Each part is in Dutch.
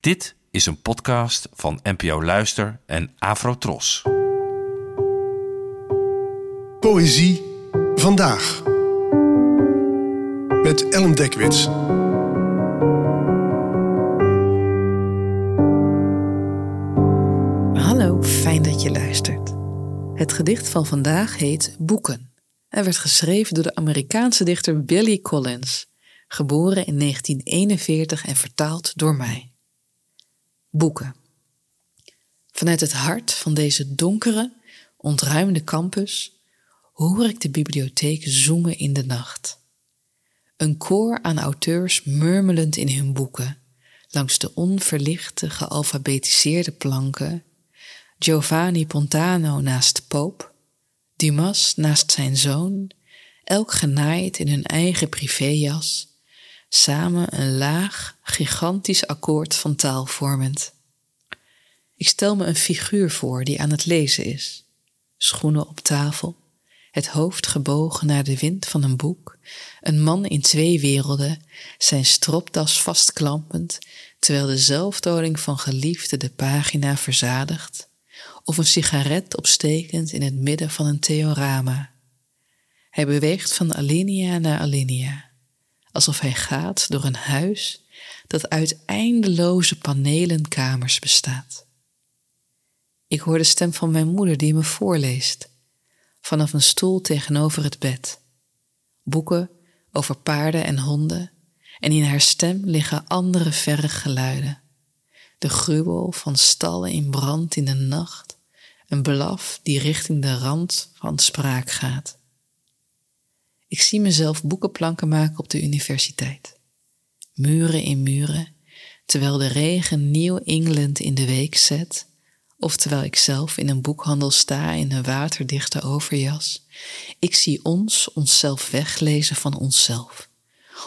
Dit is een podcast van NPO Luister en Afrotros. Poëzie vandaag. Met Ellen Dekwits. Hallo, fijn dat je luistert. Het gedicht van vandaag heet Boeken. Hij werd geschreven door de Amerikaanse dichter Billy Collins, geboren in 1941 en vertaald door mij. Boeken. Vanuit het hart van deze donkere, ontruimde campus hoor ik de bibliotheek zoomen in de nacht. Een koor aan auteurs murmelend in hun boeken, langs de onverlichte, gealfabetiseerde planken, Giovanni Pontano naast Poop, Dumas naast zijn zoon, elk genaaid in hun eigen privéjas, samen een laag, gigantisch akkoord van taal vormend. Ik stel me een figuur voor die aan het lezen is, schoenen op tafel, het hoofd gebogen naar de wind van een boek, een man in twee werelden, zijn stropdas vastklampend, terwijl de zelfdoding van geliefde de pagina verzadigt, of een sigaret opstekend in het midden van een theorama. Hij beweegt van alinea naar alinea, alsof hij gaat door een huis dat uit eindeloze panelenkamers bestaat. Ik hoor de stem van mijn moeder die me voorleest, vanaf een stoel tegenover het bed. Boeken over paarden en honden, en in haar stem liggen andere verre geluiden. De gruwel van stallen in brand in de nacht, een blaf die richting de rand van spraak gaat. Ik zie mezelf boekenplanken maken op de universiteit. Muren in muren, terwijl de regen New England in de week zet, of terwijl ik zelf in een boekhandel sta in een waterdichte overjas. Ik zie ons onszelf weglezen van onszelf,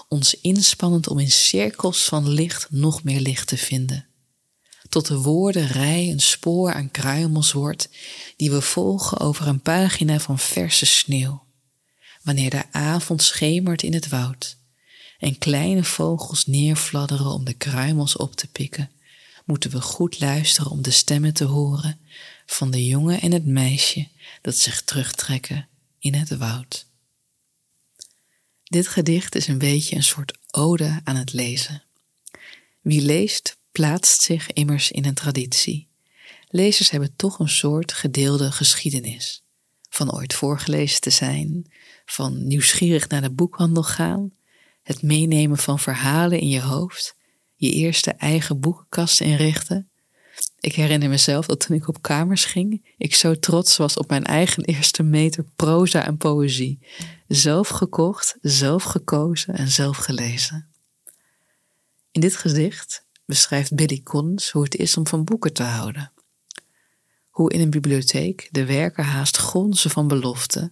ons inspannend om in cirkels van licht nog meer licht te vinden tot de woordenrij een spoor aan kruimels wordt die we volgen over een pagina van verse sneeuw, wanneer de avond schemert in het woud en kleine vogels neerfladderen om de kruimels op te pikken, moeten we goed luisteren om de stemmen te horen van de jongen en het meisje dat zich terugtrekken in het woud. Dit gedicht is een beetje een soort ode aan het lezen. Wie leest, plaatst zich immers in een traditie. Lezers hebben toch een soort gedeelde geschiedenis. Van ooit voorgelezen te zijn, van nieuwsgierig naar de boekhandel gaan, het meenemen van verhalen in je hoofd, je eerste eigen boekenkast inrichten. Ik herinner mezelf dat toen ik op kamers ging, ik zo trots was op mijn eigen eerste meter proza en poëzie. Zelf gekocht, zelf gekozen en zelf gelezen. In dit gedicht beschrijft Billy Collins hoe het is om van boeken te houden. Hoe in een bibliotheek de werken haast gonzen van belofte.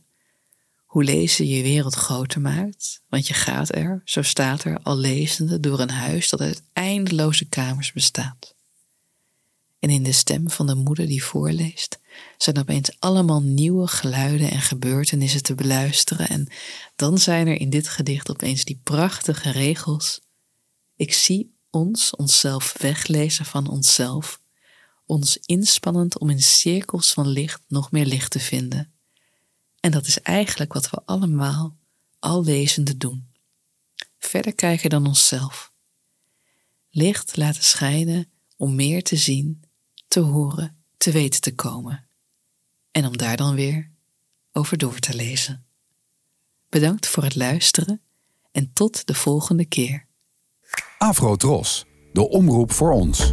Hoe lezen je wereld groter maakt, want je gaat er, zo staat er, al lezende door een huis dat uit eindeloze kamers bestaat. En in de stem van de moeder die voorleest, zijn opeens allemaal nieuwe geluiden en gebeurtenissen te beluisteren. En dan zijn er in dit gedicht opeens die prachtige regels. Ik zie ons onszelf weglezen van onszelf, ons inspannend om in cirkels van licht nog meer licht te vinden. En dat is eigenlijk wat we allemaal, al doen. Verder kijken dan onszelf. Licht laten schijnen om meer te zien, te horen, te weten te komen. En om daar dan weer over door te lezen. Bedankt voor het luisteren en tot de volgende keer. Afro Tros, de omroep voor ons.